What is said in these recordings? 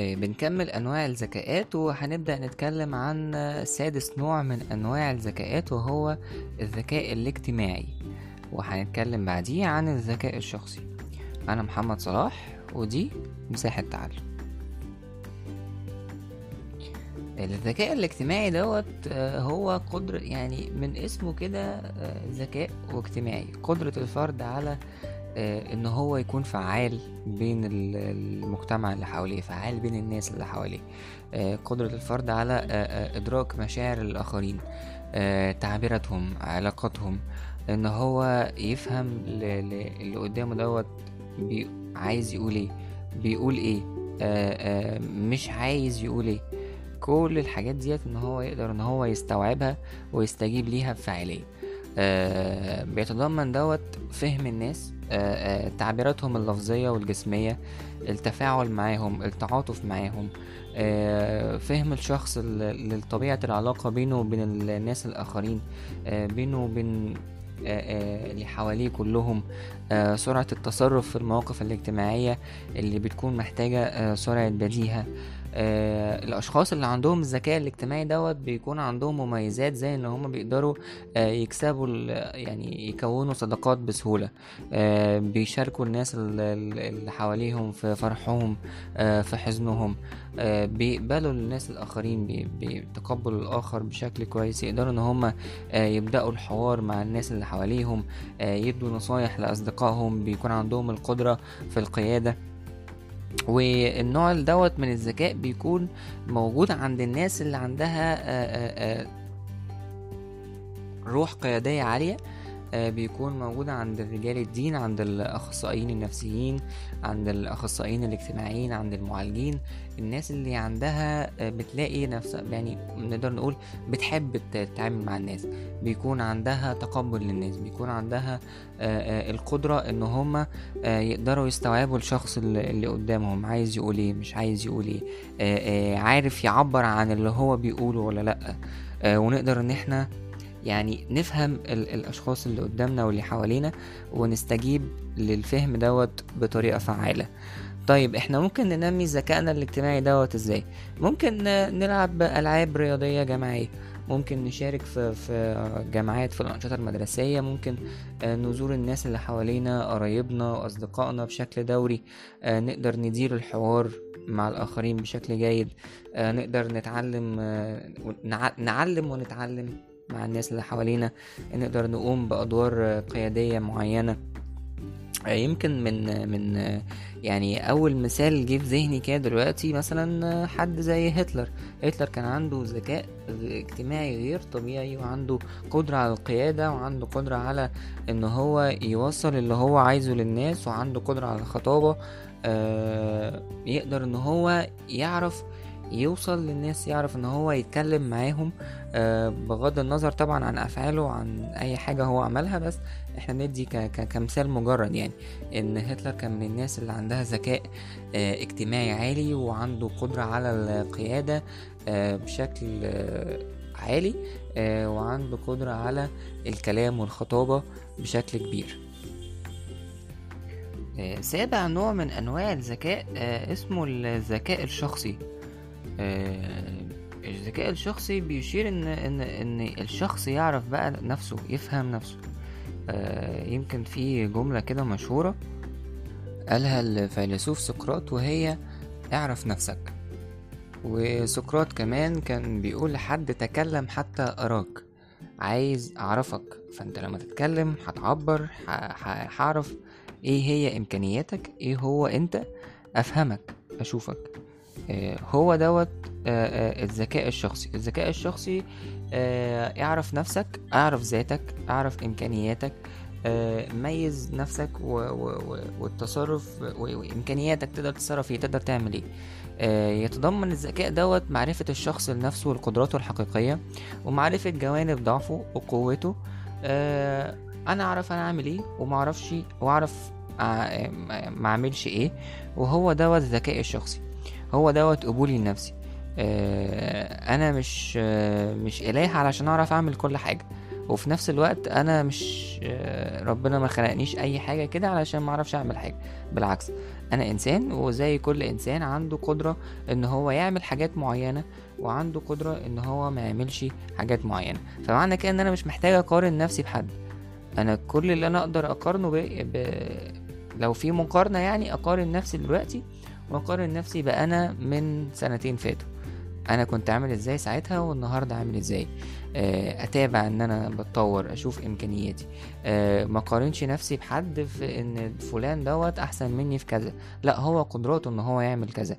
آه، بنكمل أنواع الذكاءات وهنبدأ نتكلم عن سادس نوع من أنواع الذكاءات وهو الذكاء الاجتماعي وهنتكلم بعديه عن الذكاء الشخصي. أنا محمد صلاح ودي مساحة تعلم الذكاء الاجتماعي دوت آه، هو قدرة يعني من اسمه كده آه، ذكاء واجتماعي قدرة الفرد على إن هو يكون فعال بين ال- المجتمع اللي حواليه فعال بين الناس اللي حواليه. آه، قدرة الفرد على آه، آه، إدراك مشاعر الآخرين آه، تعبيراتهم علاقاتهم. إن هو يفهم اللي قدامه دوت عايز يقول إيه بيقول إيه آه، آه، مش عايز يقول إيه. كل الحاجات ديت إن هو يقدر إن هو يستوعبها ويستجيب ليها بفاعلية آه بيتضمن دوت فهم الناس آه آه تعبيراتهم اللفظية والجسمية التفاعل معاهم التعاطف معاهم آه فهم الشخص لطبيعة العلاقة بينه وبين الناس الآخرين آه بينه وبين آه، آه، اللي حواليه كلهم آه، سرعة التصرف في المواقف الاجتماعية اللي بتكون محتاجة آه، سرعة بديهة. آه، الأشخاص اللي عندهم الذكاء الاجتماعي دوت بيكون عندهم مميزات زي إن هم بيقدروا آه، يكسبوا يعني يكونوا صداقات بسهولة. آه، بيشاركوا الناس ال- ال- اللي حواليهم في فرحهم آه، في حزنهم. آه، بيقبلوا الناس الآخرين بيتقبلوا الآخر بشكل كويس. يقدروا إن هم آه، يبدأوا الحوار مع الناس اللي حواليهم آه، يدوا نصايح لأصدقائهم. بيكون عندهم القدرة في القيادة. والنوع دوت من الذكاء بيكون موجود عند الناس اللي عندها آه، آه، آه، روح قيادية عالية. بيكون موجود عند رجال الدين عند الأخصائيين النفسيين عند الأخصائيين الاجتماعيين عند المعالجين. الناس اللي عندها آه، بتلاقي نفسها يعني نقدر نقول بتحب تتعامل مع الناس. بيكون عندها تقبل للناس. بيكون عندها آه، آه، القدرة إن هم يقدروا يستوعبوا الشخص اللي قدامهم. عايز يقول إيه مش عايز يقول إيه. آه، آه، عارف يعبر عن اللي هو بيقوله ولا لأ. آه، ونقدر إن إحنا يعني نفهم ال- الأشخاص اللي قدامنا واللي حوالينا ونستجيب للفهم دوت بطريقة فعالة. طيب إحنا ممكن ننمي ذكائنا الاجتماعي دوت إزاي؟ ممكن نلعب ألعاب رياضية جماعية ممكن نشارك في في جامعات في الأنشطة المدرسية ممكن آه، نزور الناس اللي حوالينا قرايبنا وأصدقائنا بشكل دوري آه، نقدر ندير الحوار مع الآخرين بشكل جيد آه، نقدر نتعلم نعلم ونتعلم. مع الناس اللي حوالينا نقدر نقوم بأدوار آه، قيادية معينة. آه، يمكن من من يعني أول مثال جه في ذهني كده دلوقتي مثلا حد زي هتلر. هتلر كان عنده ذكاء اجتماعي غير طبيعي وعنده قدرة على القيادة وعنده قدرة على إن هو يوصل اللي هو عايزه للناس وعنده قدرة على الخطابة. آه يقدر إن هو يعرف يوصل للناس يعرف إن هو يتكلم معاهم آه بغض النظر طبعا عن أفعاله وعن أي حاجة هو عملها بس إحنا ندي كمثال مجرد يعني إن هتلر كان من الناس اللي عندها ذكاء آه اجتماعي عالي وعنده قدرة على القيادة آه بشكل عالي وعنده قدرة على الكلام والخطابة بشكل كبير. سابع نوع من أنواع الذكاء اسمه الذكاء الشخصي. الذكاء الشخصي بيشير إن إن إن الشخص يعرف بقى نفسه يفهم نفسه. آه، يمكن في جملة كده مشهورة قالها الفيلسوف سقراط وهي اعرف نفسك. وسقراط كمان كان بيقول لحد تكلم حتى أراك عايز أعرفك. فأنت لما تتكلم هتعبر هعرف إيه هي إمكانياتك إيه هو أنت؟ أفهمك أشوفك. آه، هو دوت آه، آه، الذكاء الشخصي. الذكاء الشخصي آه، اعرف نفسك اعرف ذاتك اعرف إمكانياتك آه، ميز نفسك و... والتصرف و... وإمكانياتك تقدر تتصرف إيه تقدر تعمل إيه. آه، يتضمن الذكاء دوت معرفة الشخص لنفسه وقدراته الحقيقية ومعرفة جوانب ضعفه وقوته. آه، أنا أعرف أنا أعمل إيه وما أعرفش واعرف أعملش إيه. وهو دوت الذكاء الشخصي. هو دوت قبولي لنفسي. آه، أنا مش آه، مش اله علشان أعرف أعمل كل حاجة. وفي نفس الوقت أنا مش آه، ربنا ما خلقنيش أي حاجة كده علشان ما أعرفش أعمل حاجة. بالعكس أنا إنسان وزي كل إنسان عنده قدرة إن هو يعمل حاجات معينة وعنده قدرة إن هو ما يعملش حاجات معينة. فمعنى كده إن أنا مش محتاج أقارن نفسي بحد. أنا كل اللي أنا أقدر أقارنه ب... ب... لو في مقارنة يعني أقارن نفسي دلوقتي وأقارن نفسي بانا من سنتين فاتوا. أنا كنت عامل إزاي ساعتها والنهاردة عامل إزاي؟ آه، أتابع إن أنا بتطور أشوف إمكانياتي. آه، ما قارنش نفسي بحد في إن فلان دوت أحسن مني في كذا. لا هو قدراته إن هو يعمل كذا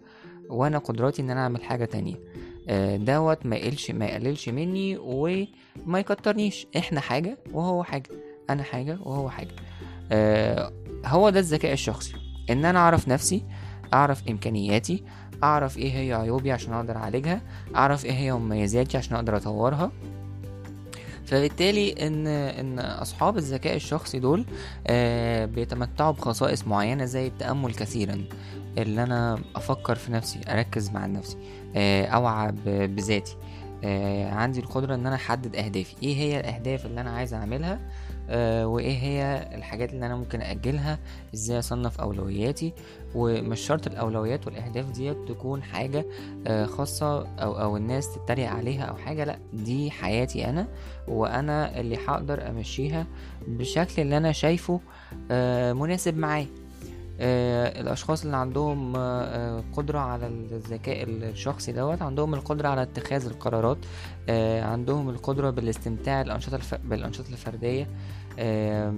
وأنا قدراتي إن أنا أعمل حاجة تانية. آه، دوت ما يقلش ما يقللش مني وما يكترنيش. إحنا حاجة وهو حاجة أنا حاجة وهو حاجة. هو ده الذكاء الشخصي. إن أنا أعرف نفسي أعرف إمكانياتي أعرف إيه هي عيوبي عشان أقدر أعالجها أعرف إيه هي مميزاتي عشان أقدر أطورها. فبالتالي إن إن أصحاب الذكاء الشخصي دول آه بيتمتعوا بخصائص معينة زي التأمل كثيرا اللي أنا أفكر في نفسي أركز مع نفسي آه أوعى بذاتي. آه عندي القدرة إن أنا أحدد أهدافي. إيه هي الأهداف اللي أنا عايز أعملها؟ آه وإيه هي الحاجات اللي أنا ممكن اجلها إزاي أصنف أولوياتي؟ ومش شرط الأولويات والأهداف ديت تكون حاجة آه خاصة أو أو الناس تتريق عليها أو حاجة لأ دي حياتي أنا وأنا اللي هقدر أمشيها بالشكل اللي أنا شايفه آه مناسب معايا. الأشخاص اللي عندهم آه، آه، قدرة على الذكاء الشخصي دوت عندهم القدرة على اتخاذ القرارات آه، عندهم القدرة بالاستمتاع الأنشطة الف... بالأنشطة الفردية آه،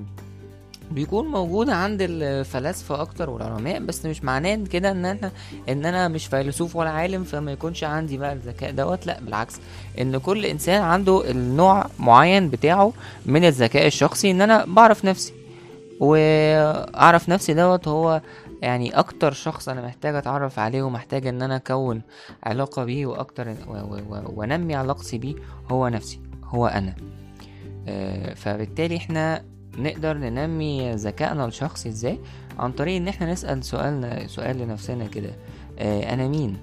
بيكون موجود عند الفلاسفة أكتر والعلماء بس مش معناه كده إن أنا إن أنا مش فيلسوف ولا عالم فما يكونش عندي بقى الذكاء دوت لأ بالعكس. إن كل إنسان عنده النوع معين بتاعه من الذكاء الشخصي إن أنا بعرف نفسي. واعرف نفسي دوت هو يعني أكتر شخص أنا محتاج اتعرف عليه ومحتاج ان أنا اكون علاقة بيه وأكتر وانمي علاقتي بيه هو نفسي هو أنا. آه، فبالتالي إحنا نقدر ننمي ذكائنا الشخصي إزاي؟ عن طريق ان إحنا نسأل سؤالنا سؤال لنفسنا كده. آه، أنا مين؟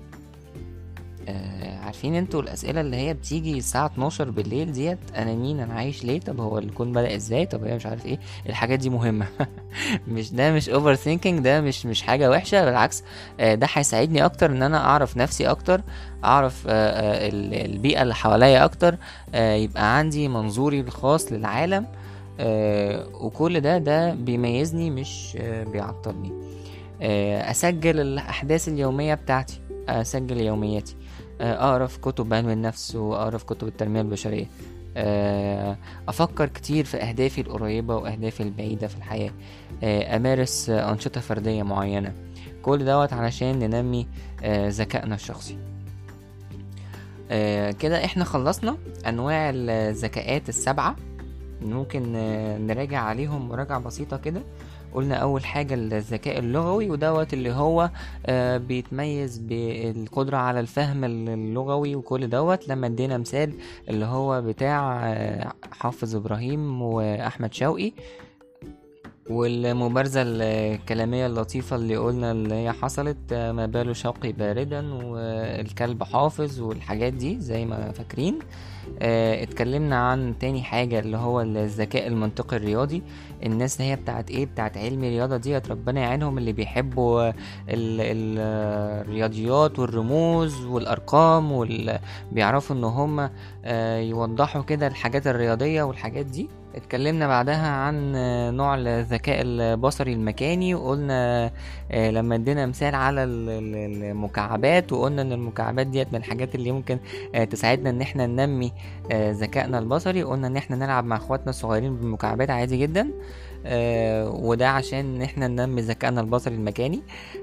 آه، عارفين أنتوا الأسئلة اللي هي بتيجي الساعة 12 بالليل ديت؟ أنا مين؟ أنا عايش ليه؟ طب هو الكون بدأ إزاي؟ طب هي مش عارف إيه. الحاجات دي مهمة. مش ده مش overthinking ده مش مش حاجة وحشة بالعكس آه، ده هيساعدني أكتر إن أنا أعرف نفسي أكتر أعرف آه، آه، ال- البيئة اللي حواليا أكتر آه، يبقى عندي منظوري الخاص للعالم آه، وكل ده ده بيميزني مش بيعطلني. أسجل الأحداث اليومية بتاعتي أسجل يومياتي. آه، اقرا في كتب علم النفس واقرا في كتب التنمية البشرية. آه، أفكر كتير في أهدافي القريبة وأهدافي البعيدة في الحياة. آه، أمارس آه، أنشطة فردية معينة. كل دوت علشان ننمي آه، ذكائنا الشخصي. آه، كده إحنا خلصنا أنواع الذكاءات السبعة. ممكن آه، نراجع عليهم مراجعة بسيطة كده. قلنا أول حاجة الذكاء اللغوي ودوت اللي هو آه، بيتميز بالقدرة على الفهم اللغوي وكل دوت. لما ادينا مثال اللي هو بتاع آه، حافظ إبراهيم وأحمد شوقي والمبارزة الكلامية اللطيفة اللي قلنا اللي هي حصلت ما بال شوقي باردا والكلب حافظ والحاجات دي زي ما فاكرين. آه، اتكلمنا عن تاني حاجة اللي هو الذكاء المنطقي الرياضي. الناس اللي هي بتاعت إيه؟ بتاعت علم الرياضة ديت ربنا يعينهم اللي بيحبوا ال- ال- الرياضيات والرموز والأرقام وال... بيعرفوا إن هم آه، يوضحوا كده الحاجات الرياضية والحاجات دي. اتكلمنا بعدها عن نوع الذكاء البصري المكاني وقلنا آه، لما ادينا مثال على ال- ال- المكعبات وقلنا إن المكعبات ديت من الحاجات اللي ممكن آه، تساعدنا إن إحنا ننمي آه، ذكائنا البصري قلنا إن إحنا نلعب مع إخواتنا الصغيرين بالمكعبات عادي جدا. آه، وده عشان ان إحنا ننمي ذكائنا البصري المكاني.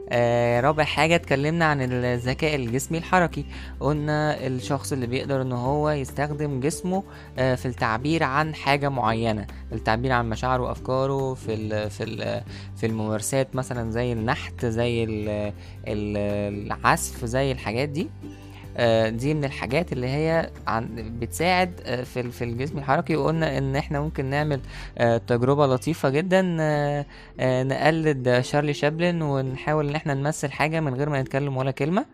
آه، رابع حاجة اتكلمنا عن الذكاء الجسمي الحركي. قلنا الشخص اللي بيقدر إن هو يستخدم جسمه آه، في التعبير عن حاجة معينة. التعبير عن مشاعره وأفكاره في ال في ال في الممارسات مثلا زي النحت زي ال- ال- العزف زي الحاجات دي. دي من الحاجات اللي هي عن بتساعد آه، في في الجسم الحركي وقلنا إن إحنا ممكن نعمل آه، تجربة لطيفة جدا آه، آه، نقلد شارلي شابلن ونحاول إن إحنا نمثل حاجة من غير ما نتكلم ولا كلمة.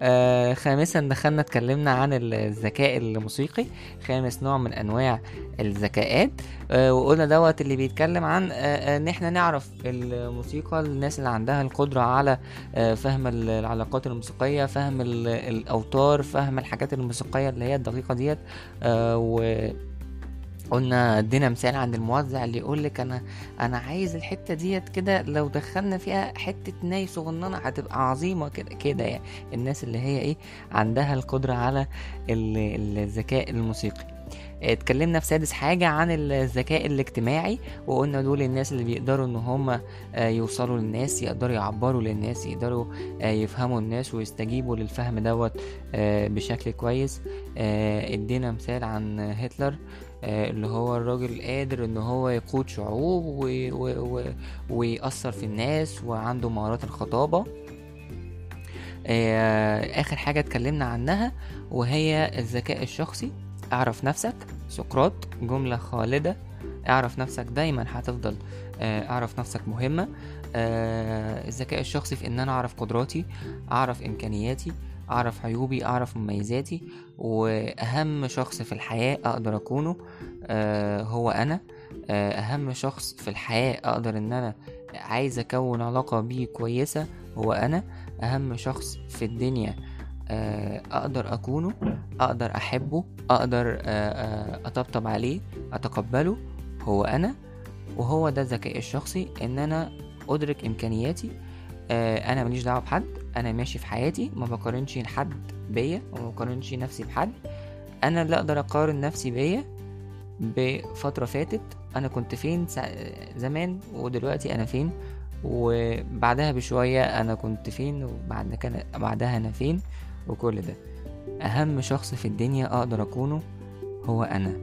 آه خامسا دخلنا اتكلمنا عن الذكاء الموسيقي خامس نوع من أنواع الذكاءات آه وقلنا دوت اللي بيتكلم عن آه آه، إن إحنا نعرف الموسيقى الناس اللي عندها القدرة على آه فهم ال- العلاقات الموسيقية فهم ال- الاوتار فهم الحاجات الموسيقية اللي هي الدقيقة ديت آه و قلنا ادينا مثال عن الموزع اللي يقول لك أنا أنا عايز الحتة ديت كده لو دخلنا فيها حتة ناي صغننة هتبقى عظيمة كده كده يعني. الناس اللي هي إيه عندها القدرة على ال- الذكاء الموسيقي. اتكلمنا في سادس حاجة عن الذكاء الاجتماعي وقلنا دول الناس اللي بيقدروا إن هم يوصلوا للناس يقدروا يعبروا للناس يقدروا آه، يفهموا الناس ويستجيبوا للفهم دوت آه، بشكل كويس آه، ادينا مثال عن هتلر آه، اللي هو الراجل قادر إن هو يقود شعوب. ويأثر في الناس وعنده مهارات الخطابة آه، آخر حاجة اتكلمنا عنها وهي الذكاء الشخصي اعرف نفسك. سقراط جملة خالدة. اعرف نفسك دايما هتفضل آه، اعرف نفسك مهمة. آه، الذكاء الشخصي في إن أنا أعرف قدراتي أعرف إمكانياتي أعرف عيوبي أعرف مميزاتي. وأهم شخص في الحياة أقدر أكونه آه، هو أنا. أهم شخص في الحياة أقدر إن أنا عايز أكون علاقة بيه كويسة هو أنا. أهم شخص في الدنيا أقدر أكونه أقدر أحبه أقدر آه، آه، أطبطب عليه أتقبله هو أنا وهو ده الذكاء الشخصي إن أنا أدرك إمكانياتي. آه، أنا ماليش دعوة بحد أنا ماشي في حياتي ما بقارنش حد بيا وما بقارنش نفسي بحد. أنا اللي أقدر أقارن نفسي بيا بفترة فاتت. أنا كنت فين زمان ودلوقتي أنا فين؟ وبعدها بشوية أنا كنت فين وبعد كان بعدها أنا فين؟ وكل ده. أهم شخص في الدنيا أقدر أكونه هو أنا.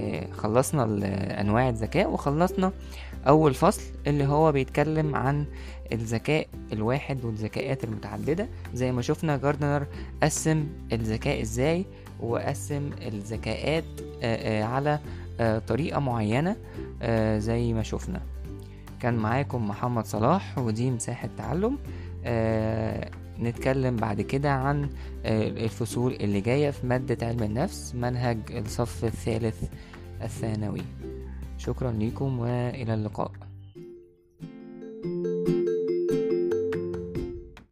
آه، خلصنا أنواع الذكاء وخلصنا أول فصل اللي هو بيتكلم عن الذكاء الواحد والذكاءات المتعددة. زي ما شفنا جاردنر قسم الذكاء إزاي وقسم الذكاءات آه، آه، على طريقة معينة زي ما شفنا. كان معاكم محمد صلاح ودي مساحة تعلم نتكلم بعد كده عن آه، الفصول اللي جاية في مادة علم النفس منهج الصف الثالث الثانوي. شكرا لكم وإلى اللقاء.